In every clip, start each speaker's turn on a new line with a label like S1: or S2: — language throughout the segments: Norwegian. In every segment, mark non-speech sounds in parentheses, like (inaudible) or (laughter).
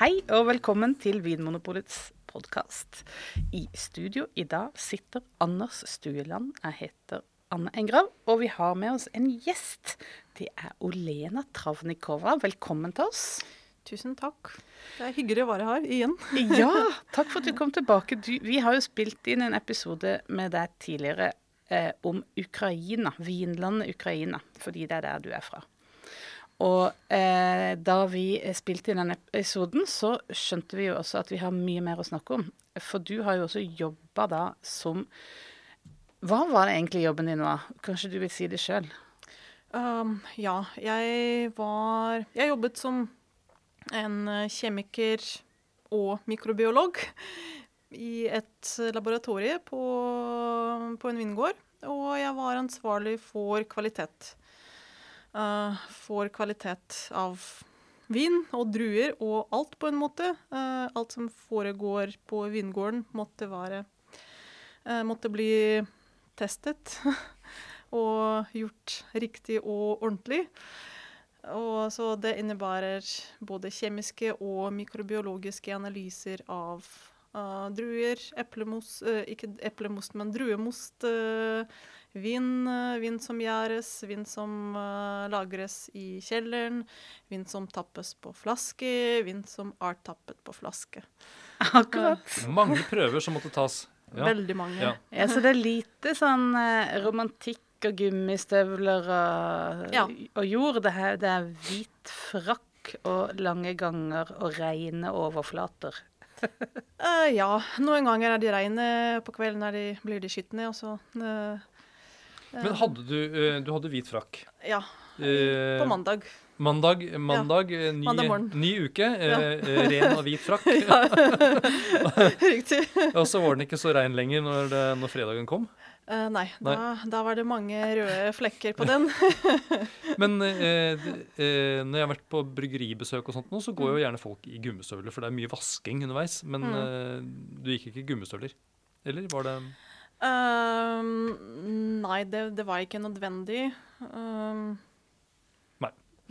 S1: Hei og velkommen til Vinmonopolets podkast. I studio i dag sitter Anders Stueland. Jeg heter Anne Engrav, og vi har med oss en gjest. Det er Olena Travnikova. Velkommen til oss.
S2: Tusen takk. Det er hyggelig å være her igjen. (laughs)
S1: ja, (laughs) takk for at du kom tilbake. Du, vi har jo spilt inn en episode med deg tidligere eh, om Ukraina, vinlandet Ukraina, fordi det er der du er fra. Og eh, da vi spilte inn den episoden, så skjønte vi jo også at vi har mye mer å snakke om. For du har jo også jobba da som Hva var det egentlig jobben din var? Kanskje du vil si det sjøl?
S2: Um, ja, jeg var Jeg jobbet som en kjemiker og mikrobiolog i et laboratorie på, på en vingård. Og jeg var ansvarlig for kvalitet uh, får kvalitet av vin og druer og alt, på en måte. Uh, alt som foregår på vingården, måtte være uh, Måtte bli testet (laughs) og gjort riktig og ordentlig. Og så det innebærer både kjemiske og mikrobiologiske analyser av druer, eplemost, uh, ikke eplemost, men druemost, uh, Vin, eh, vin som gjæres, vin som uh, lagres i kjelleren, vin som tappes på flaske, vin som er tappet på flaske.
S1: Akkurat.
S3: Uh, mange prøver som måtte tas.
S2: Ja. Veldig mange.
S1: Ja. ja. Så det er lite sånn uh, romantikk og gummistøvler og, ja. og jord. Det er, det er hvit frakk og lange ganger og rene overflater. (laughs)
S2: ja. Noen ganger er de reine, på kvelden de, blir de skitne. Og så
S3: men hadde du, eh, du hadde hvit frakk?
S2: Ja. Eh, på mandag.
S3: Mandag, mandag, ja. ny, mandag ny, uke. Ja. Eh, ren og hvit frakk. (laughs) (laughs)
S2: Riktig. (laughs)
S3: og så var den ikke så rein lenger når, det, når fredagen kom?
S2: Uh, nei, nei. Da, da, var det mange røde flekker på den.
S3: Men eh, eh, når jeg har vært på bryggeribesøk og sånt nå, så går jo mm. gjerne folk i gummistøvler, for det er mye vasking underveis. Men mm. eh, du gikk ikke i gummistøvler? Eller var det
S2: Uh, nei, det, det, var ikke nødvendig. Uh,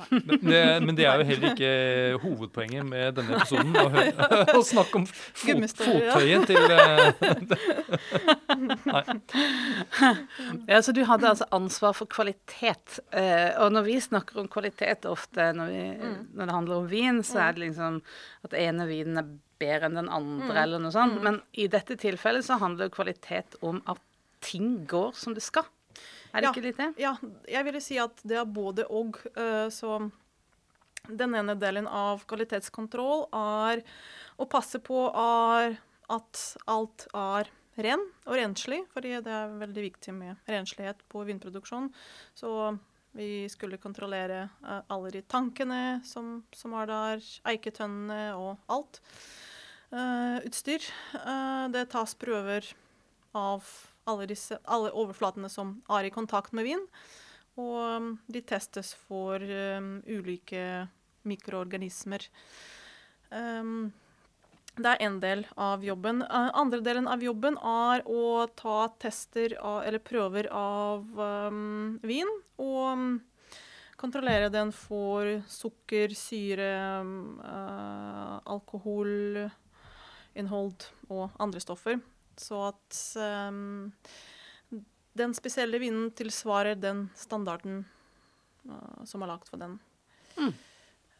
S3: det, men, det, er jo heller ikke hovedpoenget med denne episoden. Å, høre, (laughs) å snakke om fot, fottøyet til uh, (laughs)
S1: Nei. Ja, så du hadde altså ansvar for kvalitet. Uh, og når vi snakker om kvalitet ofte når, vi, mm. når det handler om vin, så er det liksom at ene vinen er bedre enn den andre, mm. eller noe sånt. Mm. Men i dette tilfellet så handler kvalitet om at ting går som det skal. Er det
S2: ja,
S1: ikke litt det?
S2: Ja, jeg ville si at det er både og. Uh, så den ene delen av kvalitetskontroll er å passe på at alt er ren og renslig, fordi det er veldig viktig med renslighet på vinproduksjon. Så vi skulle kontrollere uh, alle de tankene som, som er der, eiketønnene og alt uh, utstyr. Uh, det tas prøver av alle, disse, alle, overflatene som er i kontakt med vin. Og um, de testes for um, ulike mikroorganismer. Um, det er én del av jobben. Uh, andre delen av jobben er å ta tester av, eller prøver av um, vin. Og kontrollere den for sukker, syre, uh, alkoholinnhold og andre stoffer. Så at um, den spesielle vinen tilsvarer den standarden uh, som er lagt for den. Mm.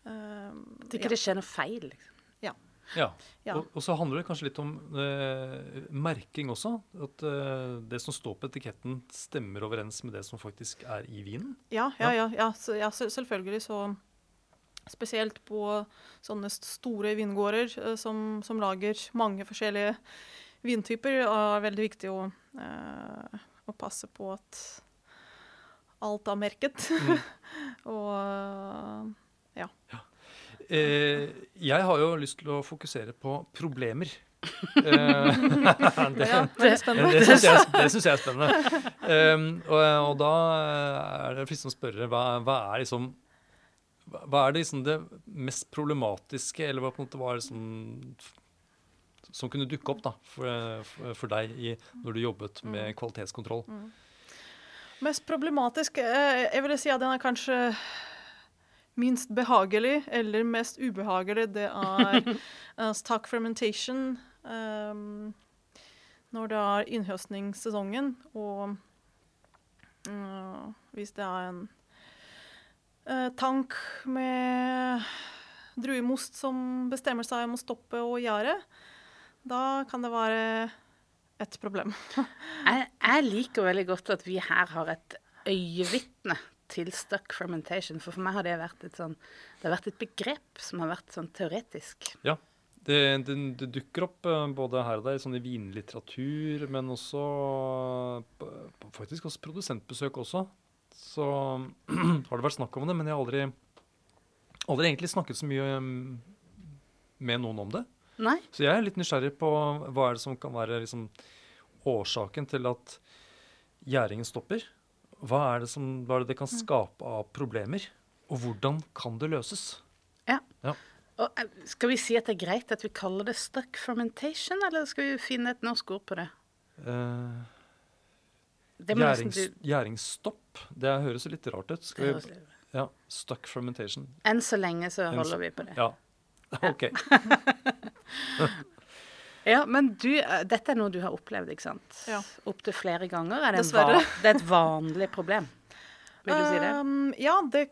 S1: Um, at ikke ja. det skjer noe feil, liksom.
S2: Ja.
S3: Ja. ja. Og, og, så handler det kanskje litt om uh, merking også. At uh, det som står på etiketten, stemmer overens med det som faktisk er i vinen.
S2: Ja, ja, ja. ja, så, ja selvfølgelig så Spesielt på sånne store vingårder uh, som, som, lager mange forskjellige vintyper. er veldig viktig å, uh, å passe på at alt er merket. Mm. (laughs) og ja. ja.
S3: jeg har jo lyst til å fokusere på problemer. (laughs) (laughs) det
S2: det, det,
S3: spennende. det syns jeg, jeg, er spennende. Um, og, og, da er det fristende å spørre hva, hva er liksom hva er det, liksom det mest problematiske, eller hva på en måte var det som, kunne dukke opp da, for, for deg i, når du jobbet med mm. kvalitetskontroll? Mm.
S2: Mest problematisk eh, Jeg vil si at den er kanskje minst behagelig eller mest ubehagelig, det er uh, (laughs) stock fermentation. Um, når det er innhøstningssesongen, og uh, hvis det er en uh, tank med druemost som bestemmer seg om å stoppe å gjære, da kan det være et problem. (laughs)
S1: jeg, jeg, liker veldig godt at vi her har et øyevitne til stuck fermentation. For for meg har det vært et, sånn, det har vært et begrep som har vært sånn teoretisk.
S3: Ja. Det, det, det, dukker opp eh, både her og der sånn i vinlitteratur, men også faktisk hos produsentbesøk også. Så (clears throat) har det vært snakk om det, men jeg har aldri, aldri egentlig snakket så mye mm, med noen om det.
S1: Nei.
S3: Så jeg er litt nysgjerrig på hva er det som kan være liksom, årsaken til at gjæringen stopper. Hva er, det som, hva er det det kan mm. skape av problemer, og hvordan kan det løses?
S1: Ja. ja. Og, eh, skal vi si at det er greit at vi kaller det stuck fermentation, eller skal vi finne et norsk ord på det? Uh,
S3: gjærings, gjæringsstopp. Det høres litt rart ut. Vi, ja, Stuck fermentation.
S1: Enn så lenge så holder vi på det.
S3: Ja. (laughs) OK. (laughs) (laughs)
S1: ja, men du, eh, dette er noe du har opplevd, ikke sant?
S2: Ja.
S1: Opptil flere ganger. Er det, Dessverre. det er et vanlig problem? Vil du si det? Um,
S2: ja, det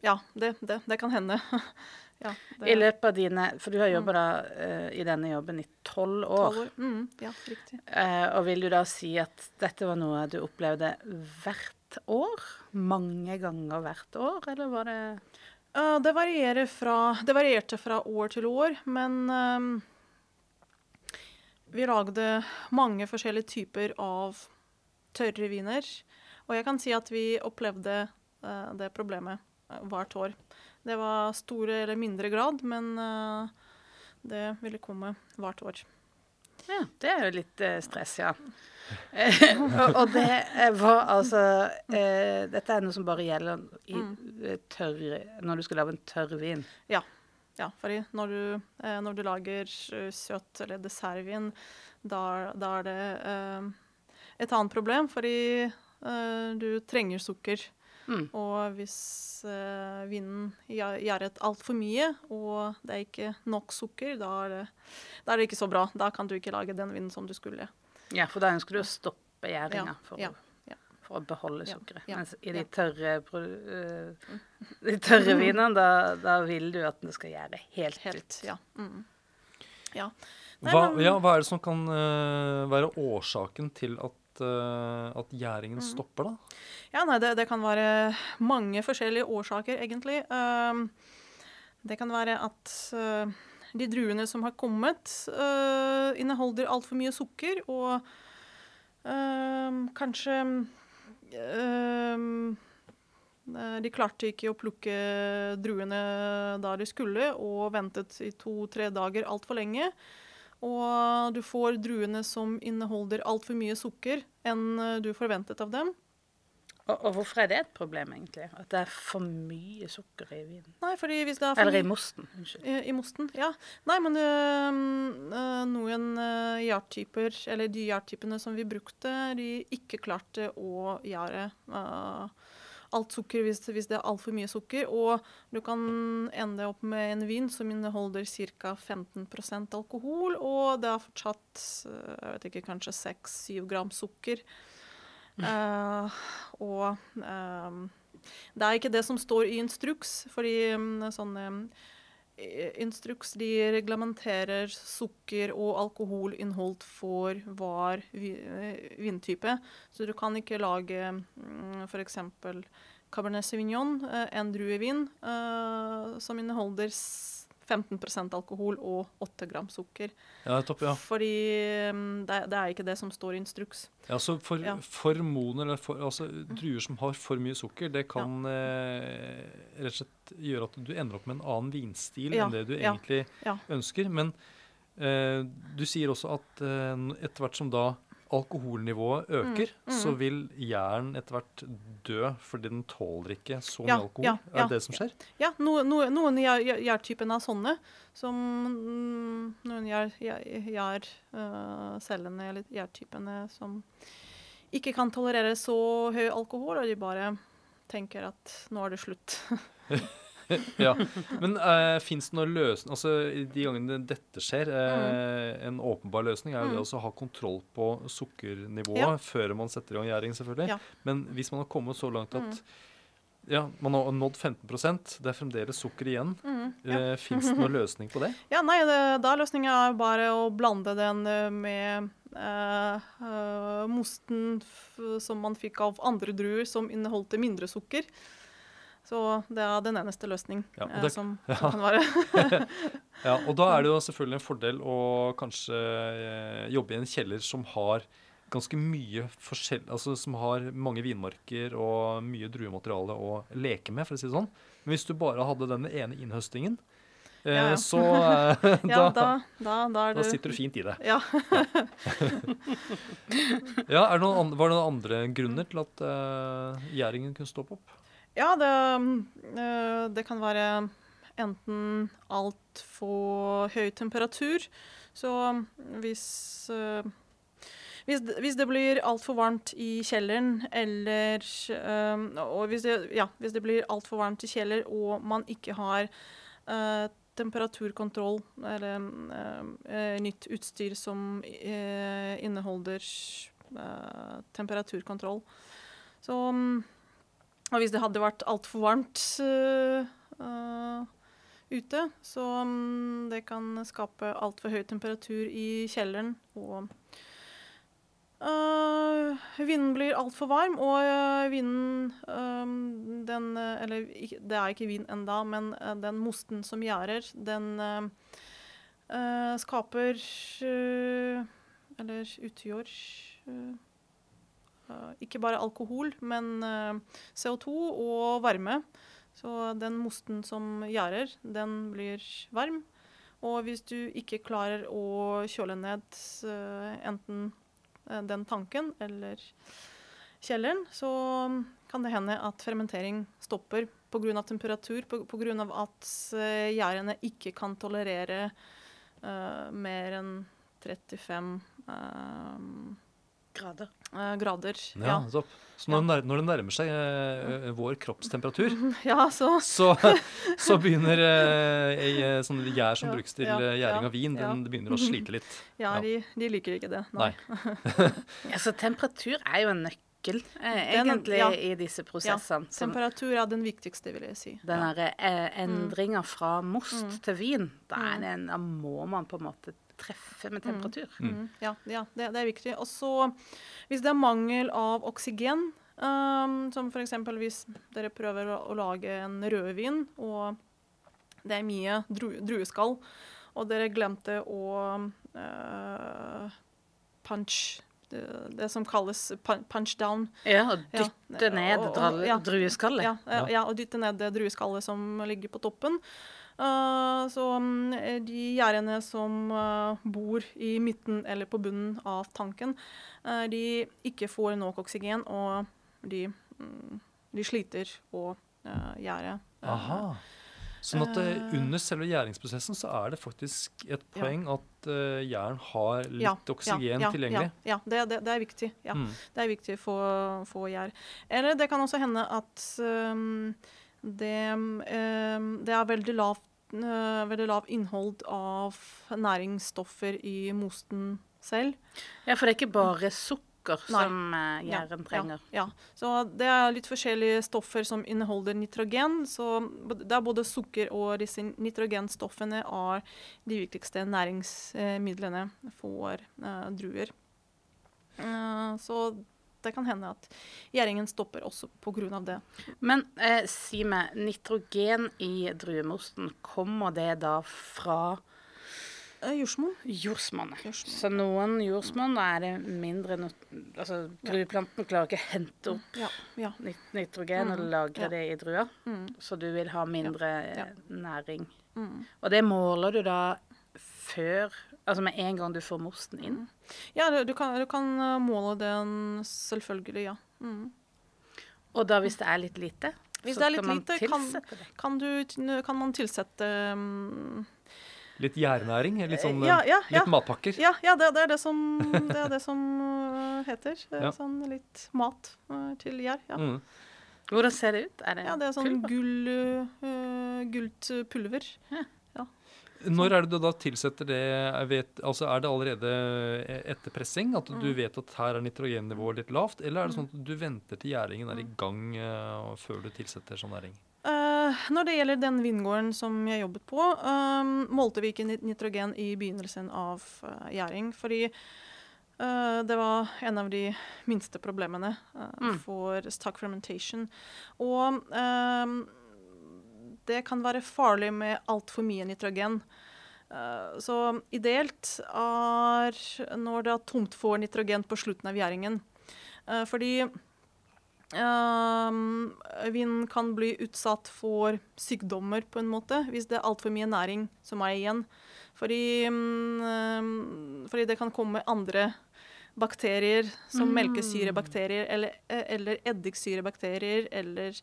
S2: Ja, det, det, det kan hende. (laughs)
S1: ja, I løpet av dine For du har jobba mm. uh, i denne jobben i tolv år.
S2: 12 år. Mm, ja, riktig.
S1: Uh, og vil du da si at dette var noe du opplevde hvert år? Mange ganger hvert år, eller var det
S2: det, fra, det, varierte fra år til år, men um, vi lagde mange forskjellige typer av tørre viner. Og jeg kan si at vi opplevde uh, det problemet hvert år. Det var store eller mindre grad, men det ville komme hvert år.
S1: Ja, det er jo litt stress, ja. Og, (laughs) og, det var altså eh, Dette er noe som bare gjelder i mm. Eh, tørr, når du skal lage en tørr vin.
S2: Ja. ja fordi når du, eh, når du lager søt eller dessertvin, da, da er det eh, et annet problem, fordi eh, du trenger sukker. Mm. Og hvis uh, vinen gjæret altfor mye, og det er ikke nok sukker, da er, det, da er, det, ikke så bra. Da kan du ikke lage den vinen som du skulle.
S1: Ja, for da ønsker du å stoppe gjæringa for, ja, ja. for, å beholde sukkeret. Mens i de tørre, uh, (laughs) de tørre vinene, da, da, vil du at den skal gjære helt, helt ut.
S2: Ja. Mm. ja.
S3: Nei, hva, ja. hva, er det som kan uh, være årsaken til at, uh, at gjæringen mm. stopper, da?
S2: Ja, nei, det, det, kan være mange forskjellige årsaker, egentlig. Uh, det kan være at de druene som har kommet, uh, inneholder altfor mye sukker, og uh, kanskje uh, De klarte ikke å plukke druene da de skulle, og ventet i to-tre dager altfor lenge. Og du får druene som inneholder altfor mye sukker enn du forventet av dem.
S1: Og, og, hvorfor er det et problem, egentlig? At det er for mye sukker i vinen?
S2: Nei, fordi hvis det er
S1: for Eller i mosten. Unnskyld.
S2: I, I, mosten, ja. Nei, men øh, noen øh, eller de gjærtypene som vi brukte, de ikke klarte å gjære øh, alt sukker hvis, hvis, det er altfor mye sukker. Og du kan ende opp med en vin som inneholder ca. 15% alkohol, og det er fortsatt jeg vet ikke, kanskje 6-7 gram sukker. Uh, og um, det er ikke det som står i instruks, fordi um, sånne Instruks de reglementerer sukker- og alkoholinnhold for hver vintype. Så du kan ikke lage um, f.eks. Cabernet Sauvignon, en druevin, som inneholder 15% alkohol og 8 gram sukker.
S3: Ja, topp, ja.
S2: Fordi mm, det, det, er ikke det som står i instruks.
S3: Ja, så for, ja. Formoner, eller for, altså druer som har for mye sukker, det kan ja. eh, rett og slett gjøre at du ender opp med en annen vinstil ja. enn det du egentlig ønsker. Men eh, du sier også at eh, etter hvert som da alkoholnivået øker, mm, mm. så vil hjernen etter hvert dø fordi den tåler ikke så mye ja, alkohol? Ja, er det det som skjer?
S2: Ja, no, no, noen gjærtypene er sånne. Som noen gjærcellene, uh, eller gjærtypene, som ikke kan tolerere så høy alkohol, og de bare tenker at nå er det slutt. (laughs) (laughs)
S3: ja. Men uh, fins det noen løsning Altså, De gangene dette skjer, uh, en åpenbar løsning er jo det
S2: Mm.
S3: å ha kontroll på sukkernivået
S2: Ja.
S3: før man setter i gang gjæring, selvfølgelig.
S2: Ja.
S3: Men hvis man har kommet så langt at
S2: Mm.
S3: ja, man har nådd 15 det er fremdeles sukker igjen,
S2: Mm,
S3: uh,
S2: ja.
S3: fins det noen (laughs) løsning på det?
S2: Ja, nei, det, da løsningen er bare å blande den eh, med eh, eh, mosten som man fikk av andre druer som inneholdt mindre sukker. Så det er den eneste løsning
S3: Ja,
S2: eh,
S3: det- (laughs)
S2: som,
S3: ja.
S2: kan være. (laughs)
S3: Ja, og da er det jo selvfølgelig en fordel å kanskje eh, jobbe i en kjeller som har ganske mye forskjell, altså som har mange vinmarker og mye druemateriale å leke med, for å si det sånn. Men hvis du bare hadde den ene innhøstingen, eh,
S2: Ja,
S3: så (laughs) eh,
S2: Ja,
S3: da,
S2: da, da, da er
S3: sitter du fint i det.
S2: Ja.
S3: Ja, er det noen, Var det noen andre grunner til at eh, gjæringen kunne stoppe opp?
S2: Ja, det, eh, det kan være enten altfor høy temperatur. Så hvis, eh, hvis, hvis det blir altfor varmt i kjelleren, eller eh, Og hvis det, ja, hvis det blir altfor varmt i kjeller, og man ikke har temperaturkontroll eller nytt utstyr som eh, inneholder eh, temperaturkontroll, så mm, og hvis det hadde vært altfor varmt øh, ute, så um, det kan skape altfor høy temperatur i kjelleren. Og uh, vinden blir altfor varm, og uh, vinden um, den, Eller det er ikke vind enda, men den mosten som gjærer, den skaper Eller utgjør ikke bare alkohol, men øh, CO2 og varme. Så den mosten som gjærer, den blir varm. Og hvis du ikke klarer å kjøle ned eh, enten eh, den tanken eller kjelleren, så kan det hende at fermentering stopper pga. temperatur, pga. at eh, gjærene ikke kan tolerere uh, mer enn 35 eh,
S1: Grader.
S2: eh, grader.
S3: Ja,
S2: Ja.
S3: Så, Så når, det når det nærmer seg eh, eh, vår kroppstemperatur, (laughs)
S2: ja, så
S3: så, (laughs) så begynner eh, ei, eh, sånn gjær som
S2: Ja,
S3: brukes til
S2: ja,
S3: eh, gjæring
S2: ja,
S3: av vin,
S2: ja.
S3: den det begynner å slite litt. (laughs)
S2: Ja,
S3: Ja.
S2: De, de liker ikke det.
S3: Nei.
S1: Altså, temperatur er jo en nøkkel, Egentlig
S2: Den- ja.
S1: i disse prosessene. som
S2: Temperatur er den viktigste, vil jeg si.
S1: den
S2: Ja.
S1: derre eh, endringa fra most
S2: Mm.
S1: til vin, da, er
S2: Mm.
S1: en, da må man på en måte treffe med temperatur.
S2: Mm. Ja, ja det, det er viktig. Og så hvis det er mangel av oksygen, um, som f.eks. hvis dere prøver å, å lage en rødvin, og det er mye dru, drueskall, og dere glemte å uh, punch det, det som kalles punch down.
S1: Ja, og
S2: Ja,
S1: dytte ned
S2: og- og- ja.
S1: drueskallet.
S2: Ja,
S3: Ja.
S2: ja. ja, og dytte ned det drueskallet som ligger på toppen. Uh, så mm, de gjerdene som uh, bor i midten eller på bunnen av tanken, uh, de ikke får nok oksygen, og de, mm, de sliter å uh, gjære. Uh,
S3: Aha. Sånn at eh,
S2: Eh.
S3: under selve gjæringsprosessen så er det faktisk et
S2: Ja.
S3: poeng at eh, jern har litt
S2: ja,
S3: oksygen
S2: ja,
S3: tilgjengelig.
S2: Ja, ja det, det, det er viktig. Ja.
S3: Mm.
S2: Det er viktig for, for gjær. Eller det kan også hende at um, det, um, det er veldig lavt, uh, veldig lav innhold av næringsstoffer i mosten selv.
S1: Ja, for det er ikke bare sukker
S2: Nei.
S1: som gjæren
S2: Ja,
S1: trenger.
S2: Ja, ja. Så det er litt forskjellige stoffer som inneholder nitrogen. Så det er både sukker og disse nitrogenstoffene er de viktigste næringsmidlene for uh, druer. Uh, så det kan hende at gjæringen stopper også pga. det.
S1: Men eh, si meg, nitrogen i druemosten, kommer det da fra
S2: Uh, Jordsmonn. Jordsmonn.
S1: Så noen jordsmonn, er det mindre Altså, drueplanten klarer ikke å hente opp
S2: Ja. ja.
S1: nit nitrogen og
S2: Mhm,
S1: lagre
S2: ja.
S1: det i drua,
S2: Mm,
S1: så du vil ha mindre
S2: Ja.
S1: eh, næring.
S2: mm.
S1: Og det måler du da før Altså med en gang du får mosten inn?
S2: Ja, du, du, kan, du kan uh, måle den selvfølgelig, ja. Mm.
S1: Og da hvis det er litt lite,
S2: Hvis
S1: så
S2: det er litt lite, kan-? Kan, du, kan man tilsette um,
S3: Litt gjærnæring? Litt sånn
S2: ja, ja,
S3: litt ja. matpakker?
S2: Ja, ja det, det er det som, det, er det som heter. Det (laughs) er
S3: Ja.
S2: Sånn litt mat til gjær. Ja.
S3: Mm.
S1: Hvordan ser det ut? Er det,
S2: Ja, det er sånn gull, uh, gult pulver.
S3: Når er det du da tilsetter det? Vet, altså Er det allerede etter pressing? At du
S2: Mm.
S3: vet at her er nitrogennivået litt lavt? Eller er det sånn at du venter til gjæringen er i
S2: Mm.
S3: gang uh, før du tilsetter sånn næring?
S2: Uh, når det gjelder den vingården som jeg jobbet på, um, målte vi ikke nitrogen i begynnelsen av uh, gjæring. Fordi Uh, det var en av de minste problemene uh,
S1: Mm.
S2: for stock fermentation. Og ehm, det kan være farlig med altfor mye nitrogen. Eh, så ideelt er når det er tomt for nitrogen på slutten av gjæringen. Eh, fordi Um, vin kan bli utsatt for sykdommer på en måte, hvis det er altfor mye næring som er igjen. Fordi, um, fordi det kan komme andre bakterier, som
S1: Mm.
S2: melkesyrebakterier eller, eller eddiksyrebakterier eller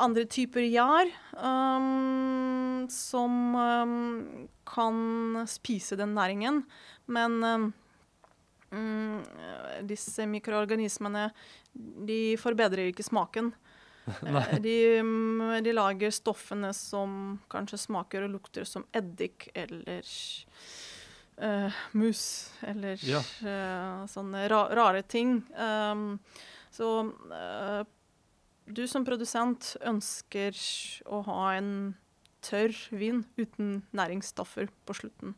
S2: andre typer gjær um, som um, kan spise den næringen. Men um, mm, disse mikroorganismene de forbedrer ikke smaken. (laughs) Eh, de, mm, de lager stoffene som kanskje smaker og lukter som eddik eller uh, mus eller
S3: Ja.
S2: uh, sånne ra rare ting. Um, så eh, du som produsent ønsker å ha en tørr vin uten næringsstoffer på slutten.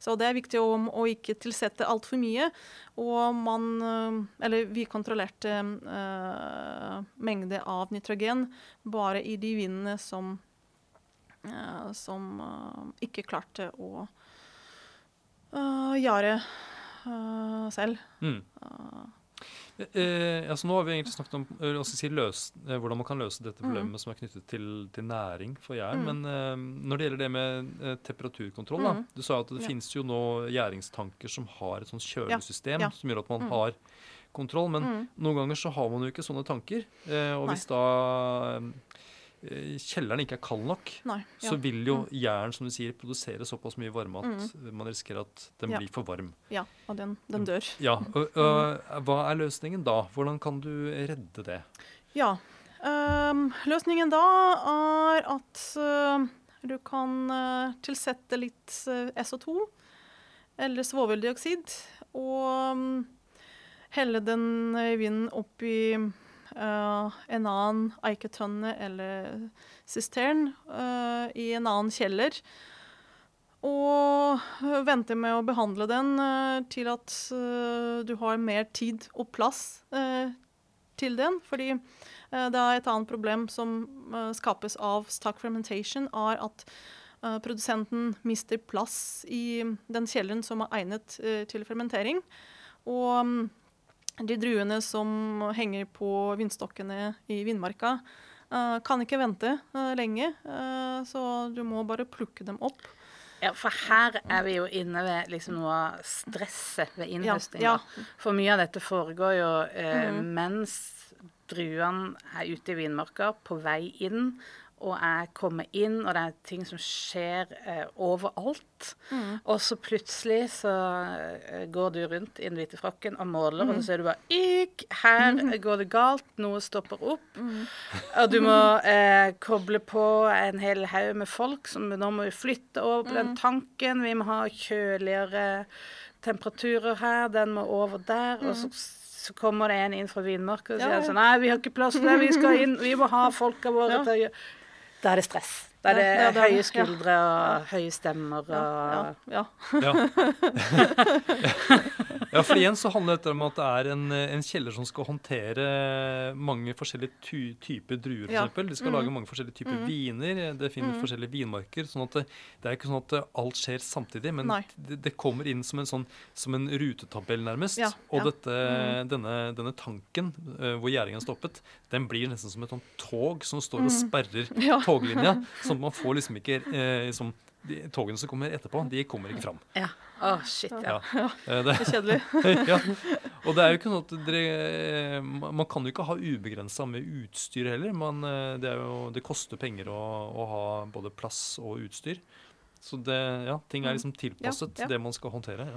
S2: Så det er viktig å, å ikke tilsette altfor mye. Og man eh, Eller vi kontrollerte uh, mengde av nitrogen bare i de vinene som uh, som uh, ikke klarte å uh, gjøre selv.
S3: Mm.
S2: Uh,
S3: Eh, altså nå har vi egentlig snakket om eh, skal si, løs, eh, hvordan man kan løse dette
S2: Mm.
S3: problemet som er knyttet til, til næring for gjær.
S2: Mm.
S3: Men eh, når det gjelder det med eh, temperaturkontroll da,
S2: Mm.
S3: Du sa at det
S2: Ja.
S3: finnes jo nå gjæringstanker som har et sånt kjølesystem
S2: Ja.
S3: som gjør at man
S2: Mm.
S3: har kontroll. Men
S2: mm.
S3: noen ganger så har man jo ikke sånne tanker. Eh, og
S2: Nei.
S3: hvis da eh, kjelleren ikke er kald nok,
S2: Nei.
S3: så vil jo jern som du sier, produsere såpass mye varme at man risikerer at den
S2: Ja.
S3: blir for varm.
S2: Ja, og den, den dør.
S3: Ja, og, og, Hva er løsningen da? Hvordan kan du redde det?
S2: Ja. ehm, løsningen da er at eh, du kan eh, tilsette litt eh, SO2 eller svoveldioksid og mm, helle den vinden opp oppi eh, en annen eiketønne eller sistern uh, i en annen kjeller. Og vente med å behandle den uh, til at eh, du har mer tid og plass eh, til den. Fordi eh, det er et annet problem som eh, skapes av stock fermentation, er at eh, produsenten mister plass i den kjelleren som er egnet eh, til fermentering. Og mm, de druene som henger på vindstokkene i vinmarka, eh, kan ikke vente eh, lenge, eh, så du må bare plukke dem opp.
S1: Ja, for her er vi jo inne ved liksom noe av stresset ved innhøsting.
S2: ja.
S1: ja. For mye av dette foregår jo eh,
S2: mm.
S1: mens druene er ute i vinmarka, på vei inn, og jeg kommer inn, og det er ting som skjer eh, overalt.
S2: Mm.
S1: Og så plutselig så eh, går du rundt i den hvite frakken og måler, og så ser du bare Ikk! Her går det galt, noe stopper opp. Og du må (laughs) eh, koble på en hel haug med folk som nå må vi flytte over på den tanken. Vi må ha kjøligere temperaturer her, den må over der. Og så, så kommer det en inn fra Vinmark og
S2: Ja,
S1: sier
S2: ja.
S1: sånn Nei, vi har ikke plass til det, vi skal inn, vi må ha folka våre
S2: Ja.
S1: til å gjøre Da er det stress. Da er det
S2: Ja, det er
S1: høye
S2: Ja.
S1: skuldre og høye stemmer og
S2: ja.
S3: Ja. (laughs) (laughs) ja, for igjen så handler dette om at det er en, en kjeller som skal håndtere mange forskjellige ty typer druer, f.eks.
S2: Ja.
S3: De skal
S2: mm.
S3: lage mange forskjellige typer
S2: mm.
S3: viner. Det finnes
S2: mm.
S3: forskjellige vinmarker. sånn at det, det er ikke sånn at alt skjer samtidig, men det, det kommer inn som en, sånn, som en rutetabell, nærmest.
S2: Ja,
S3: Og
S2: ja.
S3: dette, denne, denne tanken uh, hvor gjæringen stoppet, den blir nesten som et sånt tog som står og sperrer
S2: Mhm. (laughs) Ja.
S3: toglinja. Sånn at man får liksom ikke uh, liksom, de Togene som kommer etterpå, de kommer ikke fram.
S1: Ja. Å, shit. Ja.
S3: Ja. Det,
S2: er kjedelig. (laughs)
S3: ja. Og det er jo ikke sånn at dere eh, Man kan jo ikke ha ubegrensa med utstyr heller. Man, eh, det, er jo, det koster penger å, å ha både plass og utstyr. Så det, ja, ting er liksom tilpasset det man skal håndtere.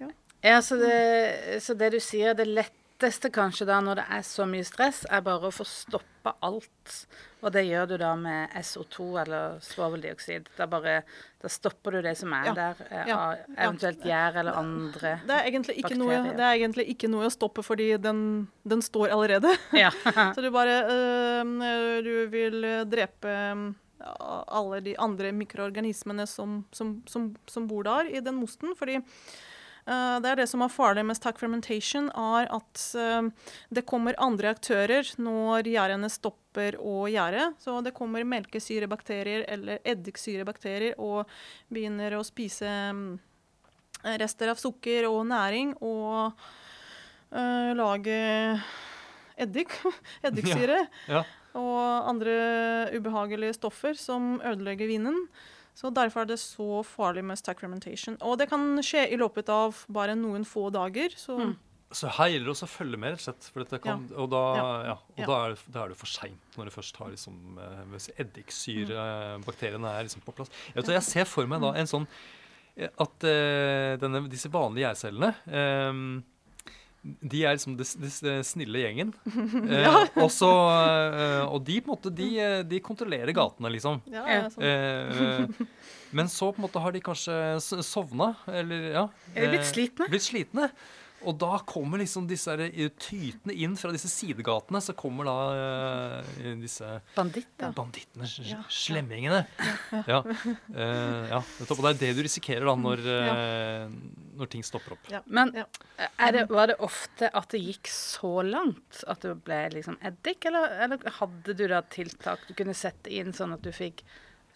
S3: Ja.
S1: Ja, så det, så det du sier, det lette letteste kanskje da, når det er så mye stress, er bare å få stoppa alt. Og det gjør du da med SO2 eller svoveldioksid. Da bare Da stopper du det som er
S2: Ja.
S1: der, eh,
S2: Ja.
S1: av eventuelt gjær eller andre
S2: Det er, ikke noe,
S1: Bakterier.
S2: det er egentlig ikke noe å stoppe, fordi den, den står allerede.
S1: Ja. (laughs)
S2: Så du bare øh, Du vil drepe alle de andre mikroorganismene som, som, som, som bor der i den mosten. Fordi det er det som er farlig med stack fermentation, er at øh, det kommer andre aktører når gjærene stopper å gjære. Så det kommer melkesyrebakterier eller eddiksyrebakterier og begynner å spise øh, rester av sukker og næring og uh, lage eddik, (laughs) eddiksyre
S3: Ja.
S2: og andre ubehagelige stoffer som ødelegger vinen. Så Derfor er det så farlig med stack fermentation. Og det kan skje i løpet av bare noen få dager. Så
S1: Mm.
S3: Så her gjelder det også å følge med, rett og slett. For dette kan, Og, da,
S2: Ja.
S3: ja, og
S2: Ja.
S3: da, er, det- da er det for seint, når det først har liksom, eh, eddiksyrebakteriene er liksom på plass. Jeg, vet, jeg ser for meg da en sånn eh, at uh, denne, disse vanlige gjærcellene eh, de er liksom det, det, det snille gjengen. (laughs) Eh, og, så, eh, og de på en måte, de, eh, de kontrollerer gatene, liksom.
S2: ja,
S1: Ja.
S2: ja, sånn.
S3: Eh, men så på en måte har de kanskje sovna, eller ja.
S1: Eller de blitt
S3: eh,
S1: slitne?
S3: Blitt slitne. Og da kommer liksom disse eh, tytene inn fra disse sidegatene. Så kommer da eh, disse
S1: Banditter.
S3: bandittene,
S2: Ja.
S3: slemmingene. Ja. Eh, ja. nettopp. Og det er det du risikerer da når, eh, når ting stopper opp.
S1: Men
S2: Ja.
S1: er det, var det ofte at det gikk så langt at det ble liksom eddik, eller, eller hadde du da tiltak du kunne sette inn sånn at du fikk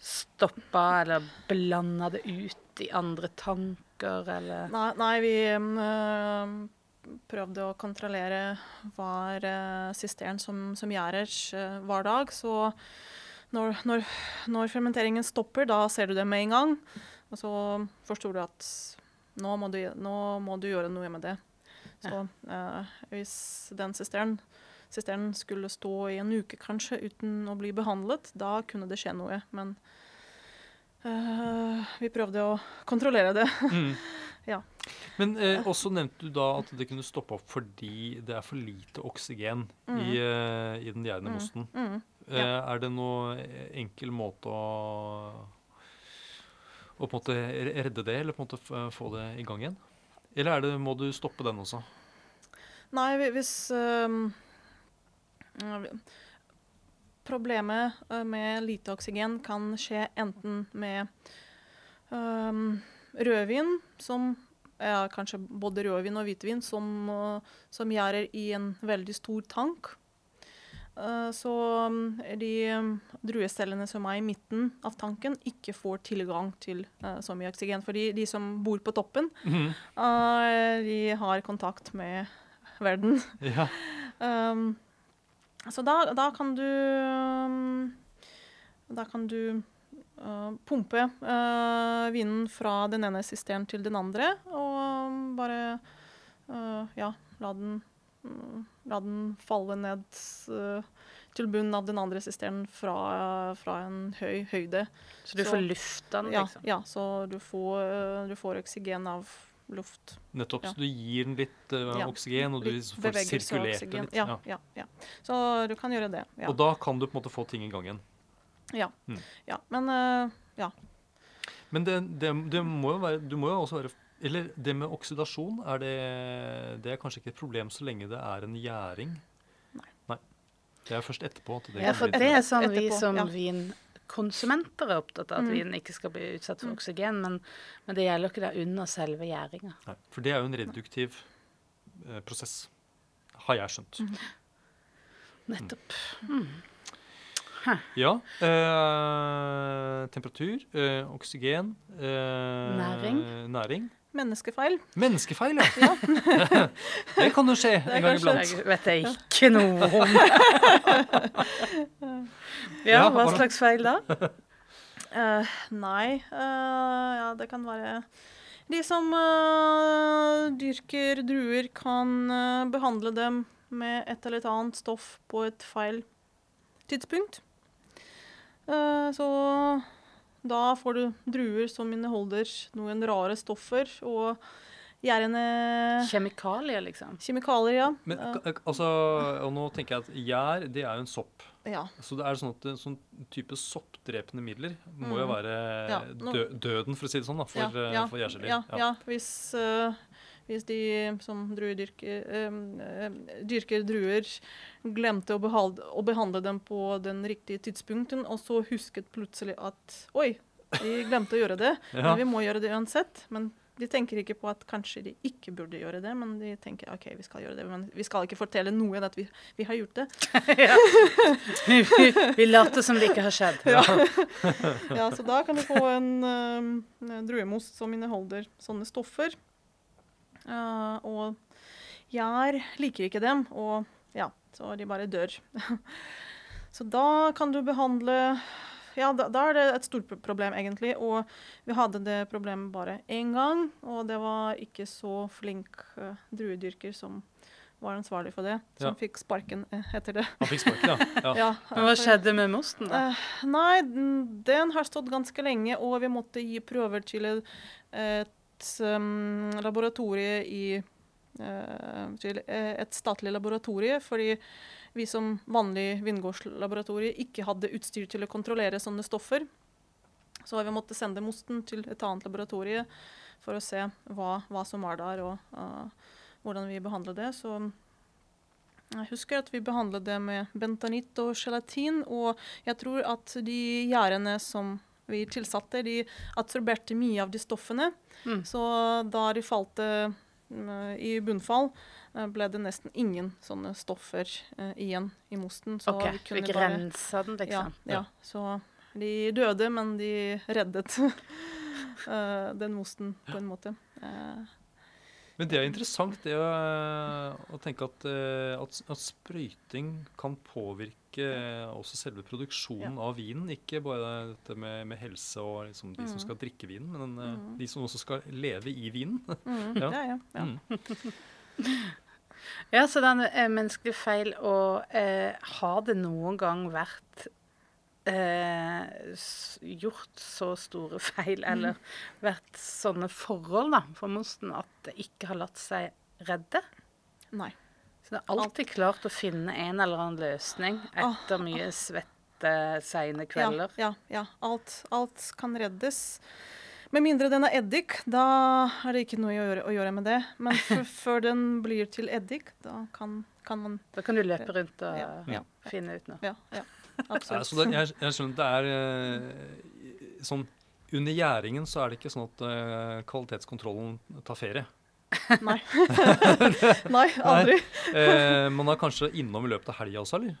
S1: stoppa eller blanda det ut i andre tanker, eller
S2: Nei, nei, vi øh, prøvde å kontrollere hver øh, sisteren som, som gjæres øh, hver dag. Så når, når, når fermenteringen stopper, da ser du det med en gang. Og så forstår du at nå må du, nå må du gjøre noe med det. Så uh, hvis den sisteren, sisteren skulle stå i en uke kanskje uten å bli behandlet, da kunne det skje noe. Men uh, vi prøvde å kontrollere det. (laughs)
S3: Mm.
S2: Ja.
S3: Men eh, også nevnte du da at det kunne stoppe opp fordi det er for lite oksygen i, eh, i den gjærende
S2: Mm.
S3: mosten.
S2: Mm.
S3: Eh, er det noe enkel måte å å på en måte redde det, eller på en måte få det i gang igjen? Eller er det, må du stoppe den også?
S2: Nei, hvis øh, Problemet med lite oksygen kan skje enten med øh, rødvin, som ja, kanskje både rødvin og hvitvin, som, som gjærer i en veldig stor tank. Eh, så um, de druestellene druecellene som er i midten av tanken, ikke får tilgang til eh, så mye oksygen. Fordi de som bor på toppen, eh, de har kontakt med verden.
S3: Ja. (laughs)
S2: Um, så da, da kan du um, Da kan du uh, pumpe uh, vinen fra den ene sisteren til den andre, og bare uh, Ja, la den, mm, la den falle ned uh, til bunnen av den andre sisteren fra, fra en høy høyde.
S1: Så du
S2: Så-
S1: får lufta den,
S2: Ja,
S1: liksom?
S2: ja så du får, uh, du får oksygen av luft.
S3: Nettopp.
S2: Ja.
S3: Så du gir den litt eh,
S2: Ja.
S3: oksygen, og du
S2: Litt
S3: får sirkulert
S2: den
S3: litt.
S2: Ja,
S3: Ja.
S2: Så du kan gjøre det. Ja.
S3: Og da kan du på en måte få ting i gang igjen.
S2: Ja.
S3: Mm.
S2: ja. Men uh, ja.
S3: Men det, det, det må jo være, du må jo også være Eller det med oksidasjon, er det, det er kanskje ikke et problem så lenge det er en gjæring?
S2: Nei.
S3: Det er først etterpå at det
S1: Ja, for det er sånn vi som
S2: ja.
S1: vinkonsumenter er opptatt av, at
S2: Mm.
S1: vinen ikke skal bli utsatt for oksygen. Men, men det gjelder ikke der under selve gjæringa.
S3: Nei, for det er jo en reduktiv eh, prosess, har jeg skjønt.
S2: Mm.
S1: Nettopp.
S3: Ja. Eh, temperatur, eh, oksygen eh,
S1: Næring.
S3: næring.
S2: Menneskefeil.
S3: Menneskefeil, ja. (laughs) det kan jo skje
S2: Det
S3: en gang iblant.
S1: Jeg vet jeg ikke noe om. (laughs) ja,
S3: Ja,
S1: hva slags feil da?
S2: Uh, (laughs) nei uh, Ja, det kan være De som uh, dyrker druer, kan eh, behandle dem med et eller annet stoff på et feil tidspunkt. Eh, så da får du druer som inneholder noen rare stoffer, og gjærende
S1: Kjemikalier, liksom.
S2: kjemikalier, ja.
S3: Men
S2: Eh,
S3: altså, og nå tenker jeg at gjær, det er jo en sopp.
S2: ja.
S3: Så det er sånn at en sånn type soppdrepende midler må jo
S2: Mm.
S3: være
S2: Ja, nå-
S3: døden, for å si det sånn, da, for,
S2: ja,
S3: eh,
S2: ja,
S3: for gjærgelé.
S2: Ja, ja. Hvis, eh, hvis de som druedyrker eh, dyrker druer, glemte å behandle, å behandle dem på den riktige tidspunkten, og så husket plutselig at Oi, vi glemte å gjøre det. (laughs)
S3: Ja.
S2: Men vi må gjøre det uansett. Men de tenker ikke på at kanskje de ikke burde gjøre det, men de tenker OK, vi skal gjøre det. Men vi skal ikke fortelle noen at vi, vi har gjort det. (laughs)
S1: ja. vi, vi later som det ikke har skjedd. (laughs)
S2: Ja, så da kan du få en uh, druemost som inneholder sånne stoffer. Eh, og gjær liker ikke dem, og ja, så de bare dør. (laughs) så da kan du behandle Ja, da, da er det et stort problem, egentlig. Og vi hadde det problemet bare én gang, og det var ikke så flink uh, druedyrker som var ansvarlig for det, som
S3: Ja.
S2: fikk sparken eh, etter det.
S3: Han fikk sparken, ja. (laughs) ja.
S2: Ja,
S1: Men hva skjedde med mosten, da?
S2: Uh, nei, den- den har stått ganske lenge, og vi måtte gi prøver til et, et um, laboratorie i eh, eh, et statlig laboratorie, fordi vi som vanlig vingårdslaboratorie ikke hadde utstyr til å kontrollere sånne stoffer. Så vi måtte sende mosten til et annet laboratorie for å se hva, hva som var der, og uh, hvordan vi behandler det. Så jeg husker at vi behandlet det med bentanitt og gelatin, og jeg tror at de gjærene som vi tilsatte, de absorberte mye av de stoffene.
S1: Mm.
S2: Så da de falt eh, i bunnfall, eh, ble det nesten ingen sånne stoffer eh, igjen i mosten. Så
S1: OK,
S2: vi
S1: vi
S2: kunne bare
S1: grensa den,
S2: ja,
S1: liksom.
S2: ja, så de døde, men de reddet (laughs) den mosten på en måte. Eh,
S3: Men det er interessant det å, å tenke at, eh, at, at sprøyting kan påvirke eh, også selve produksjonen av vinen. Ikke bare dette med, med helse og liksom de som
S2: Mm.
S3: skal drikke vinen, men eh,
S2: Mm.
S3: de som også skal leve i vinen.
S2: mm, (laughs)
S3: Ja.
S2: ja, ja, ja.
S3: Mm. (laughs)
S1: Ja, så det er en eh, menneskelig feil. Og eh, har det noen gang vært eh, gjort så store (laughs) feil, eller vært sånne forhold da, for mosten at det ikke har latt seg redde?
S2: Nei.
S1: Så det er alltid klart å finne en eller annen løsning etter mye svette, seine kvelder.
S2: Ja, ja, ja. Alt, alt kan reddes. Med mindre den er eddik, da er det ikke noe å gjøre, å gjøre med det. Men (laughs) før den blir til eddik, da kan, kan man
S1: Da kan du løpe rundt og
S2: Ja,
S1: finne ut noe.
S2: Ja Ja, absolutt.
S3: så det, jeg, jeg skjønner at det er eh, sånn Under gjæringen så er det ikke sånn at eh, kvalitetskontrollen tar ferie.
S2: Nei. (laughs) Nei, aldri.
S3: Eh, man er kanskje innom i løpet av helga også, eller?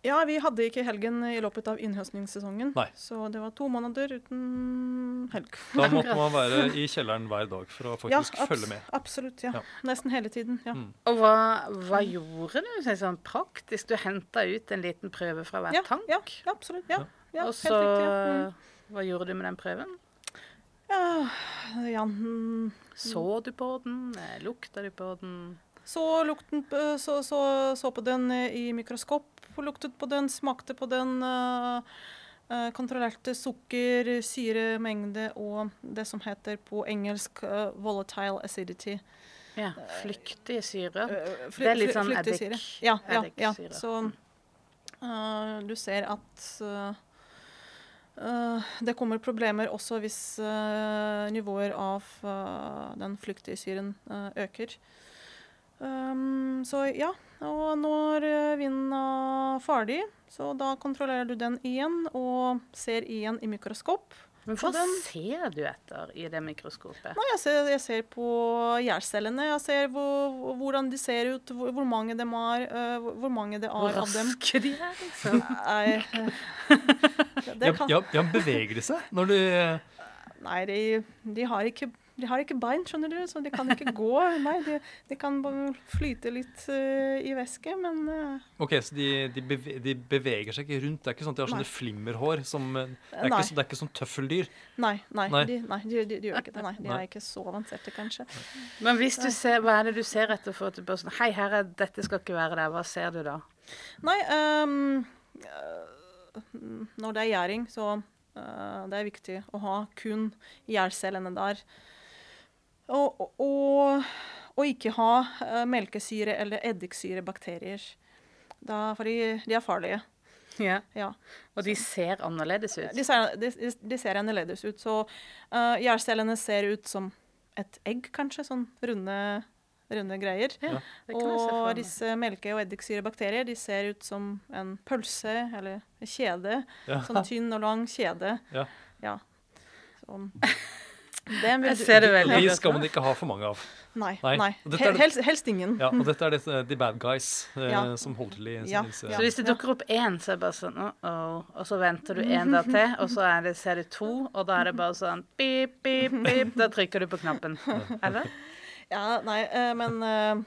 S2: Ja, vi hadde ikke helgen i løpet av innhøstningssesongen.
S3: Nei.
S2: Så det var to måneder uten helg.
S3: Da måtte (laughs) man være i kjelleren hver dag for å faktisk
S2: ja,
S3: følge med.
S2: Absolutt, ja.
S3: Ja.
S2: Nesten hele tiden. ja.
S3: Mm.
S1: Og hva, hva gjorde du sånn, sånn praktisk? Du henta ut en liten prøve fra hver
S2: Ja,
S1: tank?
S2: ja, ja, absolutt. Ja, ja
S1: og så.
S2: Ja. Mm.
S1: Hva gjorde du med den prøven?
S2: Ja, ja, mm,
S1: Så du på den? Eh, Lukta du på den?
S2: Så, lukten, så, så, så på den eh, i mikroskop, luktet på den, smakte på den. eh, eh, kontrollerte sukker, syremengde og det som heter på engelsk eh, volatile acidity.
S1: Ja, Flyktig
S2: syre. Fly-
S1: Det er litt sånn
S2: flyktig
S1: eddik-
S2: syre. Ja, ja, ja. Så uh, du ser at uh, det kommer problemer også hvis uh, nivåer av uh, den flyktige syren øker. Um, så ja, og når vinden er ferdig, så da kontrollerer du den igjen og ser igjen i mikroskop.
S1: Men hva
S2: den-
S1: ser du etter i det mikroskopet?
S2: Nei, jeg ser, jeg ser på gjærcellene. Jeg ser hvor, hvordan de ser ut, hvor, hvor mange de er, øh, hvor- hvor mange det
S1: Hvor
S2: er av dem.
S1: raske de er, liksom?
S2: Nei, (laughs)
S3: Ja, ja, ja, beveger de seg når du
S2: nei de, de, har ikke, de har ikke bein, skjønner du, så de kan ikke gå. (laughs) Nei, de, de kan bare flyte litt uh, i væske, men uh,
S3: Ok, så de, de, beve, de beveger seg ikke rundt? Det er ikke sånn at de har
S2: Nei.
S3: sånne flimmerhår? Som, eh, det, er
S2: Nei.
S3: ikke, det er ikke sånn tøffeldyr?
S2: nei, nei,
S3: Nei.
S2: De, nei de, de, de gjør ikke det. Nei, de
S3: Nei.
S2: er ikke så avanserte, kanskje.
S1: Men hvis du ser, hva er det du ser etter for at du bare sånn Hei, her er, dette skal ikke være der. Hva ser du da?
S2: Nei, ehm, øh, når det er gjæring, så uh, det er viktig å ha kun gjærcellene der. Og, og, og ikke ha eh, melkesyre eller eddiksyrebakterier. Da, for de er farlige.
S1: Ja.
S2: Ja.
S1: Og de ser annerledes ut.
S2: De ser, de, de ser annerledes ut. Så uh, gjærcellene ser ut som et egg, kanskje. Sånn runde, runde greier.
S1: Ja,
S2: Og disse melke- og eddiksyrebakterier de ser ut som en pølse eller en kjede.
S3: Ja.
S2: Sånn tynn og lang kjede.
S3: Ja.
S2: Ja. Så,
S1: Jeg ser det veldig
S3: De skal man ikke ha for mange av.
S2: Nei.
S3: Nei.
S2: nei.
S3: Er det-
S2: Helst, helst ingen.
S3: Ja, og dette er det, the bad guys eh,
S2: Ja.
S3: som holder til i
S2: Ja,
S3: disse
S2: ja.
S1: Så hvis det dukker opp én, så er det bare sånn oh, oh. Og så venter du en dag til, og så er det, ser du to, og da er det bare sånn pip, pip, pip. Da trykker du på knappen. (laughs) Eller?
S2: Ja, nei, eh, men uh,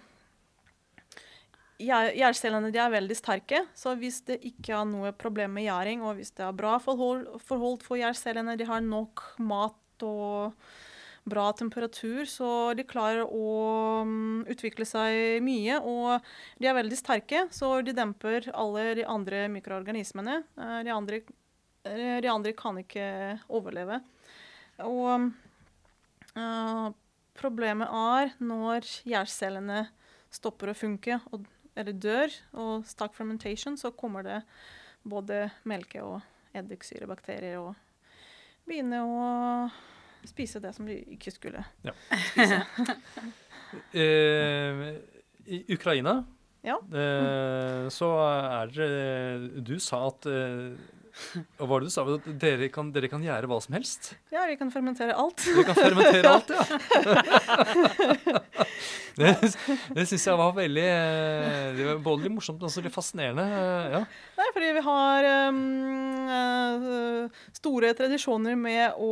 S2: Gjærcellene de er veldig sterke, så hvis det ikke er noe problem med gjæring, og hvis det er bra forhold, forhold for gjærcellene, de har nok mat og bra temperatur, så de klarer å mm, utvikle seg mye. Og de er veldig sterke, så de demper alle de andre mikroorganismene. Eh, De andre, eh, de andre kan ikke overleve. Og uh, problemet er når gjærcellene stopper å funke, og, eller dør, og stark fermentation, så kommer det både melke- og eddiksyrebakterier og begynne å spise det som du ikke skulle. (laughs)
S3: Eh, I Ukraina
S2: Ja.
S3: eh, så er det Du sa at eh, Hva var det du sa? At dere kan, dere kan gjøre hva som helst?
S2: Ja, vi kan fermentere alt.
S3: Dere kan fermentere alt, ja. (laughs) det det syns jeg var veldig eh, Det var både litt morsomt og også litt fascinerende. eh, Ja.
S2: Nei, fordi vi har um, store tradisjoner med å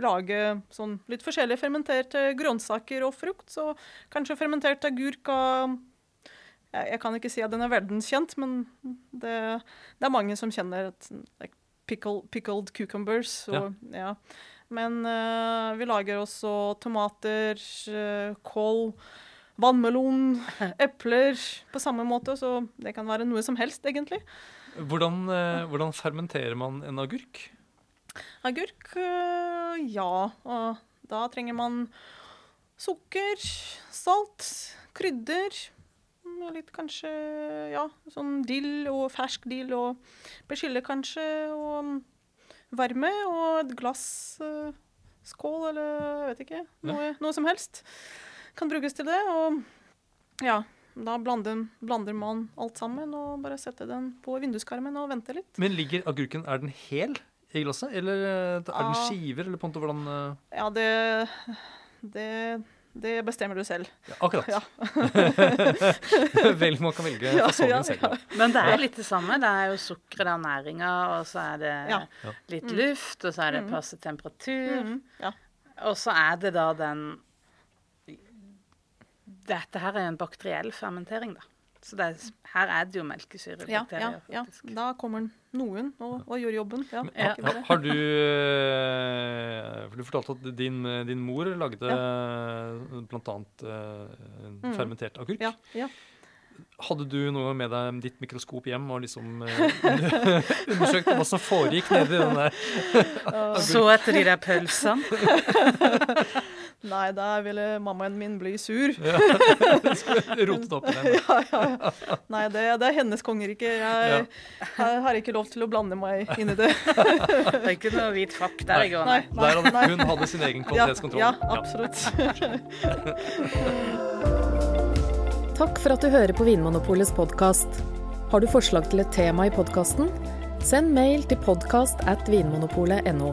S2: lage sånn litt forskjellige fermenterte grønnsaker og frukt. Så kanskje fermentert agurk av jeg, jeg kan ikke si at den er verdenskjent, men det, det er mange som kjenner et, like, pickle, pickled cucumbers. Og, ja. Men uh, vi lager også tomater, uh, kål, vannmelon, (laughs) epler på samme måte. Så det kan være noe som helst, egentlig.
S3: Hvordan, uh, hvordan fermenterer man en agurk?
S2: Agurk, ja. Og da trenger man sukker, salt, krydder. Mm, Litt kanskje ja, sånn dill og fersk dill og persille kanskje. Og varme og et glass uh, skål eller jeg vet ikke. Noe, noe som helst kan brukes til det. Og ja, da blander, blander man alt sammen og bare setter den på vinduskarmen og venter litt.
S3: Men ligger agurken Er den hel i glasset, eller eh, er den skiver? Eller på en måte hvordan eh,
S2: Ja, det, det, det bestemmer du selv.
S3: ja, Akkurat.
S2: Ja. (laughs)
S3: Vel, man kan velge (laughs)
S2: Ja,
S3: fasongen
S2: ja,
S3: selv.
S2: ja.
S1: Men det er litt det samme. Det er jo sukkeret, det er næringa, og så er det litt luft, og så er det passe temperatur.
S2: Mm. ja.
S1: Og så er det da den Dette her er en bakteriell fermentering, da. Så det er, her er det jo
S2: Ja, ja,
S1: melkesyrebakterier,
S2: ja. Da kommer noen og, og gjør jobben. Ja,
S1: Ja.
S2: ikke
S3: har du eh, For du fortalte at din, din mor lagde ja. blant annet eh, fermentert agurk.
S2: Ja, ja.
S3: Hadde du noe med deg ditt mikroskop hjem og liksom (laughs) uh, undersøkte hva som foregikk nedi den der? (laughs)
S1: Så etter de der pølsene. (laughs)
S2: Nei, da ville mammaen min bli sur. (laughs)
S3: Rotet opp i den?
S2: Ja, (laughs) ja, ja. Nei, det, det er hennes kongerike. Jeg, jeg har ikke lov til å blande meg inn i det. (laughs)
S1: Det er ikke noe hvit fakk der i går, nei.
S2: Nei.
S3: Der hadde, hun hadde sin egen
S2: Ja,
S3: kvalitetskontroll.
S2: ja, absolutt.
S4: Takk for at du hører på Vinmonopolets podkast. Har du forslag til et tema i podkasten? Send mail til podkast at vinmonopolet.no.